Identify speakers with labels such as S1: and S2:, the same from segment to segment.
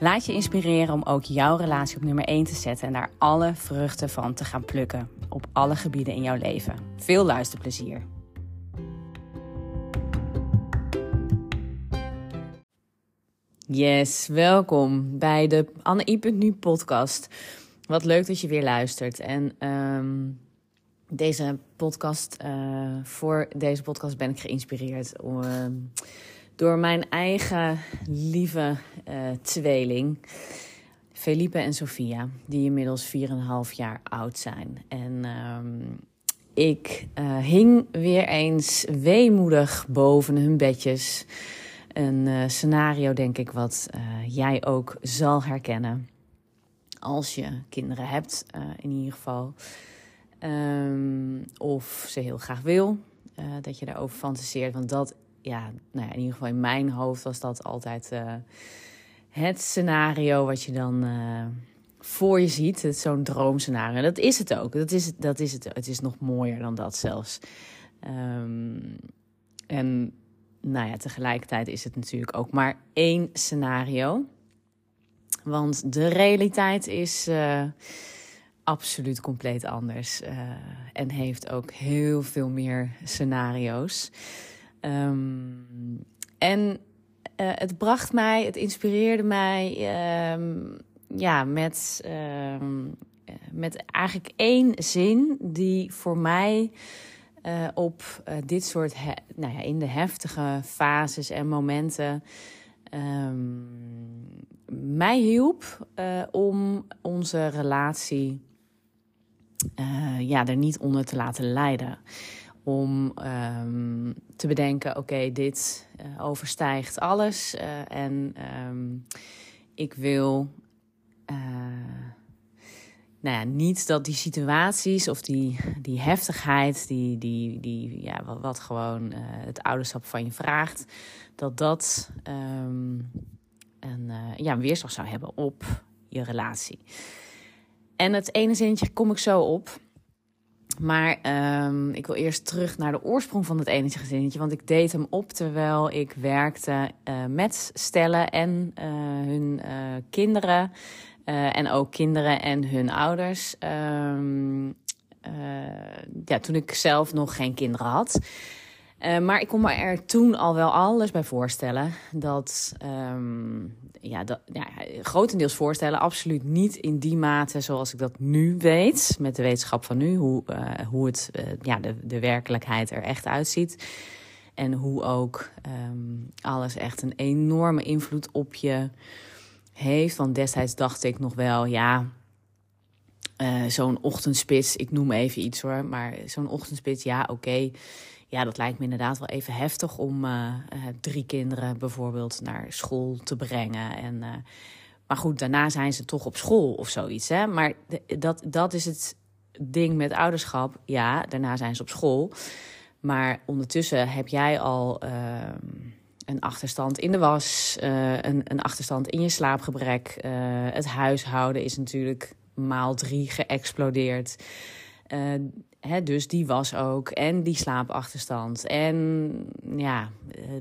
S1: Laat je inspireren om ook jouw relatie op nummer 1 te zetten en daar alle vruchten van te gaan plukken op alle gebieden in jouw leven. Veel luisterplezier. Yes, welkom bij de Anne podcast. Wat leuk dat je weer luistert. En ehm, deze podcast, uh, voor deze podcast ben ik geïnspireerd om, uh, door mijn eigen lieve uh, tweeling, Felipe en Sofia, die inmiddels 4,5 jaar oud zijn. En um, ik uh, hing weer eens weemoedig boven hun bedjes. Een uh, scenario, denk ik, wat jij ook zal herkennen. Als je kinderen hebt, in ieder geval. Um, of ze heel graag wil. dat je daarover fantaseert. Want dat ja, nou ja, in ieder geval in mijn hoofd was dat altijd uh, het scenario wat je dan uh, voor je ziet. Het zo'n droomscenario. Dat is het ook. Dat is het, dat is het. Het is nog mooier dan dat zelfs. Um, en nou ja, tegelijkertijd is het natuurlijk ook maar één scenario. Want de realiteit is uh, absoluut compleet anders. en heeft ook heel veel meer scenario's. Um, en uh, het bracht mij, het inspireerde mij um, ja, met, um, met eigenlijk één zin die voor mij uh, op uh, dit soort, nou ja, in de heftige fases en momenten mij hielp om onze relatie ja, er niet onder te laten leiden om um, te bedenken: oké, dit uh, overstijgt alles. Uh, en um, ik wil. Uh, nou ja, niet dat die situaties of die, die heftigheid, die, die, die, ja, wat, wat gewoon het ouderschap van je vraagt, dat dat um, een, ja, een weerslag zou hebben op je relatie. En het ene zinnetje kom ik zo op. Maar um, ik wil eerst terug naar de oorsprong van het enige gezinnetje. Want ik deed hem op terwijl ik werkte uh, met stellen en uh, hun uh, kinderen. en ook kinderen en hun ouders. Um, ja, toen ik zelf nog geen kinderen had. Uh, maar ik kon me er toen al wel alles bij voorstellen. Dat, um, ja, dat, ja, grotendeels voorstellen. Absoluut niet in die mate zoals ik dat nu weet. Met de wetenschap van nu. Hoe, uh, hoe het, uh, ja, de, de werkelijkheid er echt uitziet. En hoe ook um, alles echt een enorme invloed op je heeft. Want destijds dacht ik nog wel, ja, zo'n ochtendspits, ik noem even iets hoor, maar zo'n ochtendspits, ja, oké. Ja, dat lijkt me inderdaad wel even heftig om uh, uh, drie kinderen bijvoorbeeld naar school te brengen. En, uh, maar goed, daarna zijn ze toch op school of zoiets. Hè? Maar dat, dat is het ding met ouderschap. Ja, daarna zijn ze op school. Maar ondertussen heb jij al ehm, een achterstand in de was, een, een achterstand in je slaapgebrek. het huishouden is natuurlijk maal drie geëxplodeerd. Dus die was ook. En die slaapachterstand. En ja,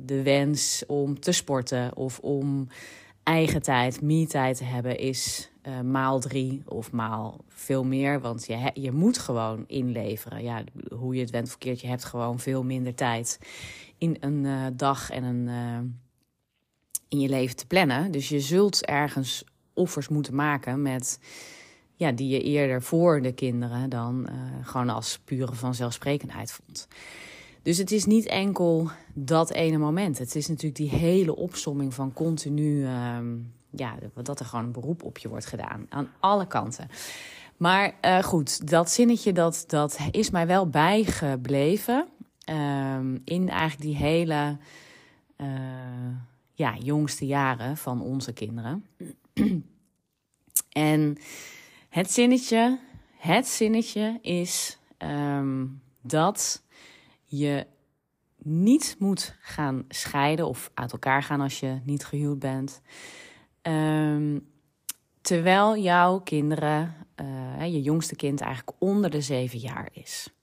S1: de wens om te sporten of om eigen tijd, me-tijd te hebben, is uh, maal drie of maal veel meer. Want je, je moet gewoon inleveren. Ja, hoe je het went verkeerd, je hebt gewoon veel minder tijd in een uh, dag en een, uh, in je leven te plannen. Dus je zult ergens offers moeten maken met ja, die je eerder voor de kinderen dan uh, gewoon als pure vanzelfsprekendheid vond. Dus het is niet enkel dat ene moment. Het is natuurlijk die hele opsomming van continu, uh, ja, dat er gewoon een beroep op je wordt gedaan. Aan alle kanten. Maar uh, goed, dat zinnetje dat, dat is mij wel bijgebleven. Uh, in eigenlijk die hele uh, ja, jongste jaren van onze kinderen. en het zinnetje, het zinnetje is um, dat je niet moet gaan scheiden of uit elkaar gaan als je niet gehuwd bent. Um, terwijl jouw kinderen, uh, je jongste kind eigenlijk onder de zeven jaar is.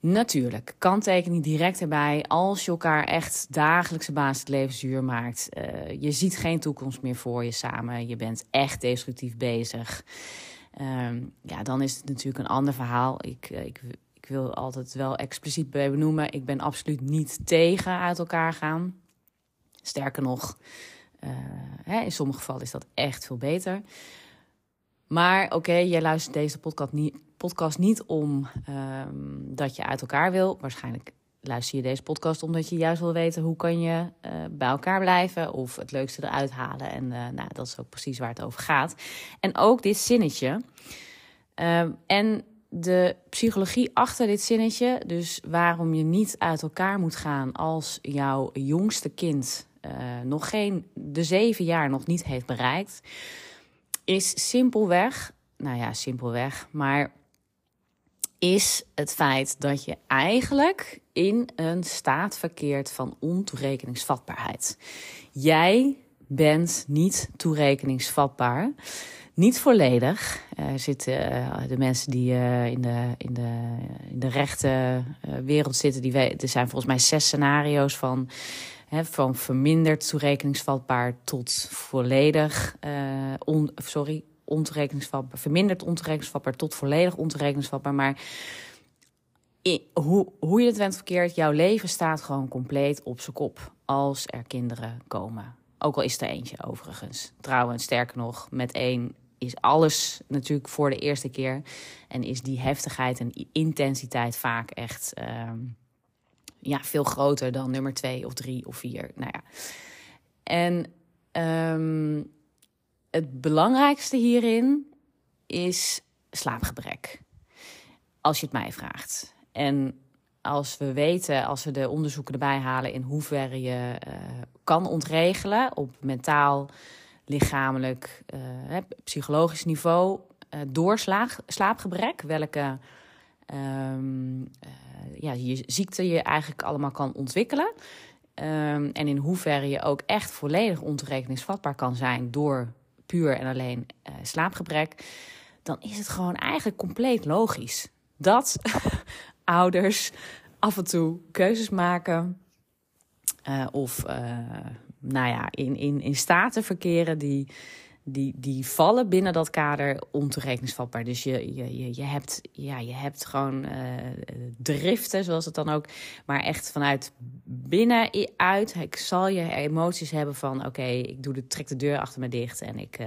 S1: Natuurlijk, kanttekening direct erbij. Als je elkaar echt dagelijkse basis het leven zuur maakt. Uh, je ziet geen toekomst meer voor je samen. Je bent echt destructief bezig. Um, ja, dan is het natuurlijk een ander verhaal. Ik, uh, ik, ik wil altijd wel expliciet benoemen. Ik ben absoluut niet tegen uit elkaar gaan. Sterker nog, uh, hè, in sommige gevallen is dat echt veel beter. Maar oké, jij luistert deze podcast niet, podcast niet om um, dat je uit elkaar wil. Waarschijnlijk luister je deze podcast omdat je juist wil weten hoe kan je uh, bij elkaar blijven of het leukste eruit halen. En uh, nou, dat is ook precies waar het over gaat. En ook dit zinnetje. Uh, en de psychologie achter dit zinnetje, dus waarom je niet uit elkaar moet gaan als jouw jongste kind uh, nog geen, de zeven jaar nog niet heeft bereikt, is simpelweg, nou ja, simpelweg, maar is het feit dat je eigenlijk in een staat verkeert van ontoerekeningsvatbaarheid. Jij bent niet toerekeningsvatbaar. Niet volledig. Er zitten uh, de mensen die uh, in, de, in, de, in de rechte uh, wereld zitten, die er zijn volgens mij zes scenario's van, van verminderd toerekeningsvatbaar tot volledig, on, sorry, ontoerekeningsvatbaar, verminderd ontoerekeningsvatbaar tot volledig ontoerekeningsvatbaar. Maar hoe, hoe je het went verkeerd, jouw leven staat gewoon compleet op zijn kop als er kinderen komen. Ook al is er eentje overigens. Trouwens, sterker nog, met één is alles natuurlijk voor de eerste keer. En is die heftigheid en intensiteit vaak echt uh, ja, veel groter dan nummer twee of drie of vier. Nou ja. En um, het belangrijkste hierin is slaapgebrek. Als je het mij vraagt. En als we weten, als we de onderzoeken erbij halen in hoeverre je uh, kan ontregelen op mentaal, lichamelijk, uh, psychologisch niveau uh, door slaapgebrek, welke um, ja, ziekte je eigenlijk allemaal kan ontwikkelen. Um, en in hoeverre je ook echt volledig ontoerekeningsvatbaar kan zijn door puur en alleen uh, slaapgebrek, dan is het gewoon eigenlijk compleet logisch dat ouders af en toe keuzes maken uh, of uh, nou ja, in, in, in staten verkeren die, die, die vallen binnen dat kader ontoerekeningsvatbaar. Dus je, je, je, hebt, ja, je hebt gewoon uh, driften, zoals het dan ook. Maar echt vanuit binnenuit. Ik zal je emoties hebben van: oké, ik doe de, trek de deur achter me dicht en ik. Uh,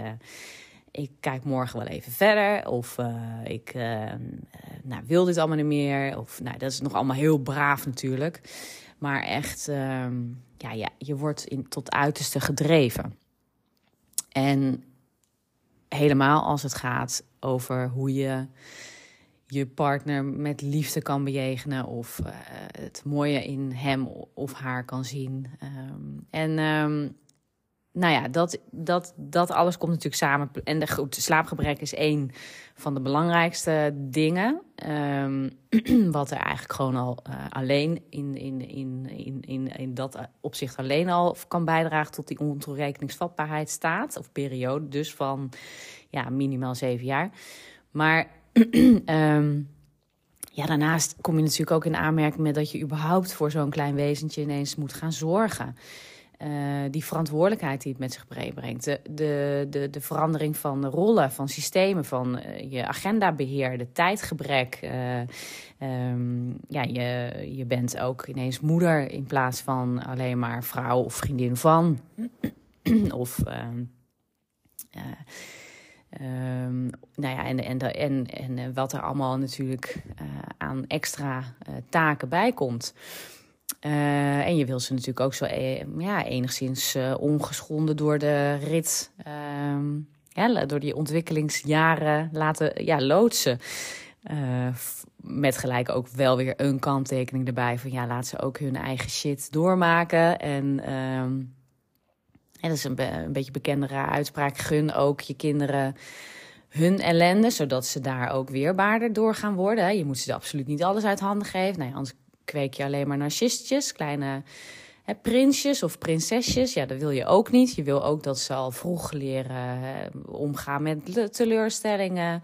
S1: ik kijk morgen wel even verder. Of uh, ik nou, wil dit allemaal niet meer. Of nou, dat is nog allemaal heel braaf natuurlijk. Maar echt, uh, ja, ja, je wordt in, tot uiterste gedreven. En helemaal als het gaat over hoe je je partner met liefde kan bejegenen of uh, het mooie in hem of haar kan zien. Um, en um, nou ja, dat, dat, dat alles komt natuurlijk samen. En de, goed, slaapgebrek is één van de belangrijkste dingen. Um, wat er eigenlijk gewoon al uh, alleen in, in, in, in, in, in dat opzicht alleen al kan bijdragen tot die ontoerekeningsvatbaarheid staat. Of periode dus van ja, minimaal zeven jaar. Maar um, ja, daarnaast kom je natuurlijk ook in aanmerking met dat je überhaupt voor zo'n klein wezentje ineens moet gaan zorgen. Die verantwoordelijkheid die het met zich meebrengt. De, de, de, de, verandering van de rollen, van systemen, van je agendabeheer, de tijdgebrek. Um, ja, je, je bent ook ineens moeder in plaats van alleen maar vrouw of vriendin van. of. Um, Um, nou ja, en, en, en, en wat er allemaal natuurlijk uh, aan extra uh, taken bij komt. Uh, en je wil ze natuurlijk ook zo ja, enigszins ongeschonden door de rit, ja, door die ontwikkelingsjaren laten ja, loodsen. met gelijk ook wel weer een kanttekening erbij van ja, laat ze ook hun eigen shit doormaken. En en dat is een, een beetje bekendere uitspraak. Gun ook je kinderen hun ellende, zodat ze daar ook weerbaarder door gaan worden. Je moet ze absoluut niet alles uit handen geven. Nee, anders kweek je alleen maar narcistjes, kleine hè, prinsjes of prinsesjes. Ja, dat wil je ook niet. Je wil ook dat ze al vroeg leren hè, omgaan met teleurstellingen.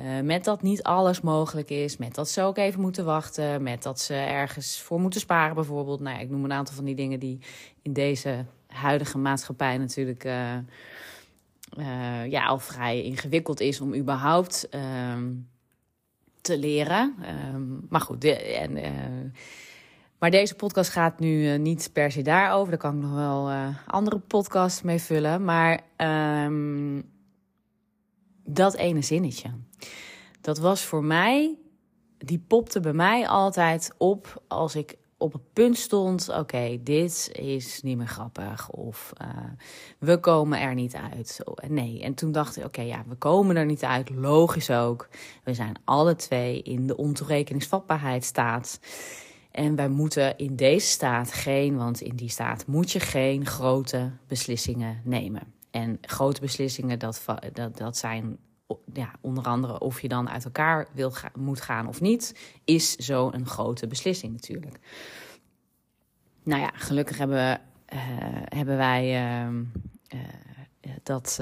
S1: Uh, met dat niet alles mogelijk is. Met dat ze ook even moeten wachten. Met dat ze ergens voor moeten sparen, bijvoorbeeld. Nou, ja, ik noem een aantal van die dingen die in deze huidige maatschappij natuurlijk uh, ja, al vrij ingewikkeld is om überhaupt ehm, te leren. Um, maar goed, de, en, uh, maar deze podcast gaat nu niet per se daarover. Daar kan ik nog wel andere podcasts mee vullen. Maar um, dat ene zinnetje, dat was voor mij, die popte bij mij altijd op als ik op het punt stond: oké, dit is niet meer grappig. Of uh, we komen er niet uit. Nee. En toen dacht ik: oké, ja, we komen er niet uit. Logisch ook. We zijn alle twee in de ontoerekeningsvatbaarheid staat. En wij moeten in deze staat geen, want in die staat moet je geen grote beslissingen nemen. En grote beslissingen, dat, dat, dat zijn ja, onder andere of je dan uit elkaar wil moet gaan of niet, is zo'n grote beslissing natuurlijk. Nou ja, gelukkig hebben, we, uh, hebben wij uh, uh, dat,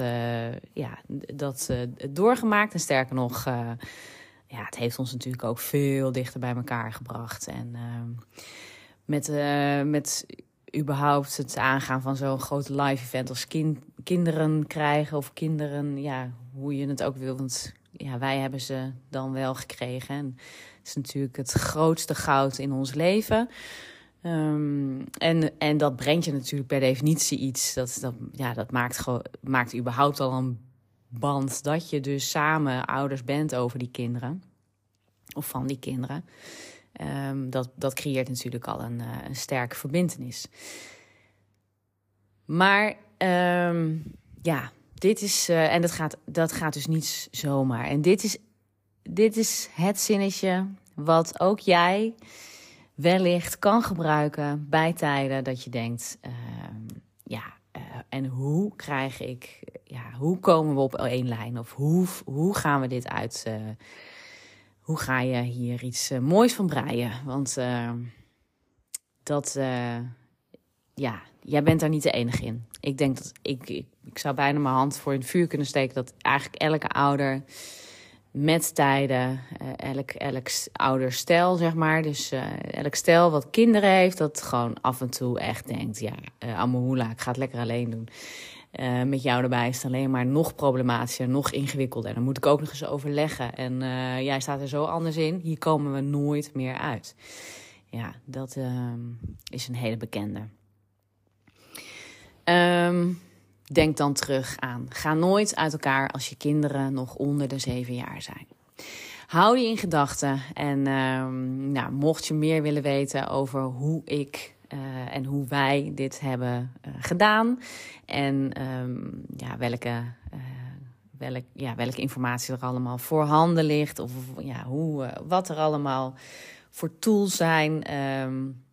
S1: ja, dat doorgemaakt. En sterker nog, ja, het heeft ons natuurlijk ook veel dichter bij elkaar gebracht. En ehm, met, met überhaupt het aangaan van zo'n grote live event als kind, kinderen krijgen of kinderen, ja, hoe je het ook wil. Want ja, wij hebben ze dan wel gekregen. En het is natuurlijk het grootste goud in ons leven. Um, en, en dat brengt je natuurlijk per definitie iets. Dat, dat, ja, dat maakt, maakt überhaupt al een band dat je dus samen ouders bent over die kinderen. Of van die kinderen. Um, dat, dat creëert natuurlijk al een, uh, een sterke verbindenis. Maar um, ja, dit is, uh, en dat gaat, dat gaat dus niet zomaar. En dit is, dit is het zinnetje wat ook jij wellicht kan gebruiken bij tijden dat je denkt: uh, ja, uh, en hoe krijg ik, ja, hoe komen we op één lijn? Of hoe, hoe gaan we dit uit? Uh, hoe ga je hier iets moois van breien? Want dat, ja, jij bent daar niet de enige in. Ik denk dat ik, ik zou bijna mijn hand voor in het vuur kunnen steken dat eigenlijk elke ouder met tijden, uh, elk, elk ouderstel, zeg maar. Dus uh, elk stel wat kinderen heeft, dat gewoon af en toe echt denkt: ja, uh, Amohula, ik ga het lekker alleen doen. Met jou erbij is het alleen maar nog problematischer, nog ingewikkelder. Dan moet ik ook nog eens overleggen. En jij staat er zo anders in. Hier komen we nooit meer uit. Ja, dat ehm, is een hele bekende. Um, Denk dan terug aan. Ga nooit uit elkaar als je kinderen nog onder de zeven jaar zijn. Hou die in gedachten. En uh, nou, mocht je meer willen weten over hoe ik uh, en hoe wij dit hebben uh, gedaan. En um, ja, welke, uh, welk, ja, welke informatie er allemaal voorhanden ligt. Of ja, hoe, wat er allemaal voor tools zijn. Um,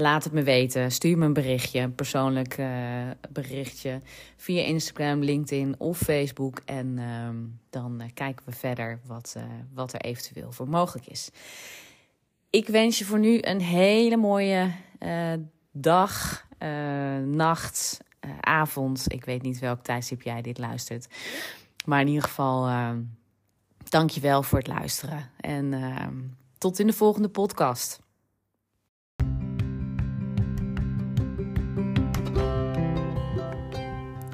S1: Laat het me weten. Stuur me een berichtje, een persoonlijk uh, berichtje. Via Instagram, LinkedIn of Facebook. En uh, dan uh, kijken we verder wat, uh, wat er eventueel voor mogelijk is. Ik wens je voor nu een hele mooie dag, nacht, avond. Ik weet niet welk tijdstip jij dit luistert. Maar in ieder geval, dank je wel voor het luisteren. En ehm, tot in de volgende podcast.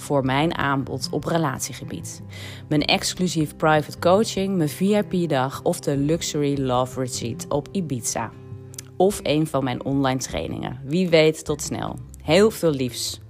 S1: voor mijn aanbod op relatiegebied. Mijn exclusief private coaching, mijn VIP-dag of de Luxury Love Retreat op Ibiza. Of een van mijn online trainingen. Wie weet, tot snel. Heel veel liefs.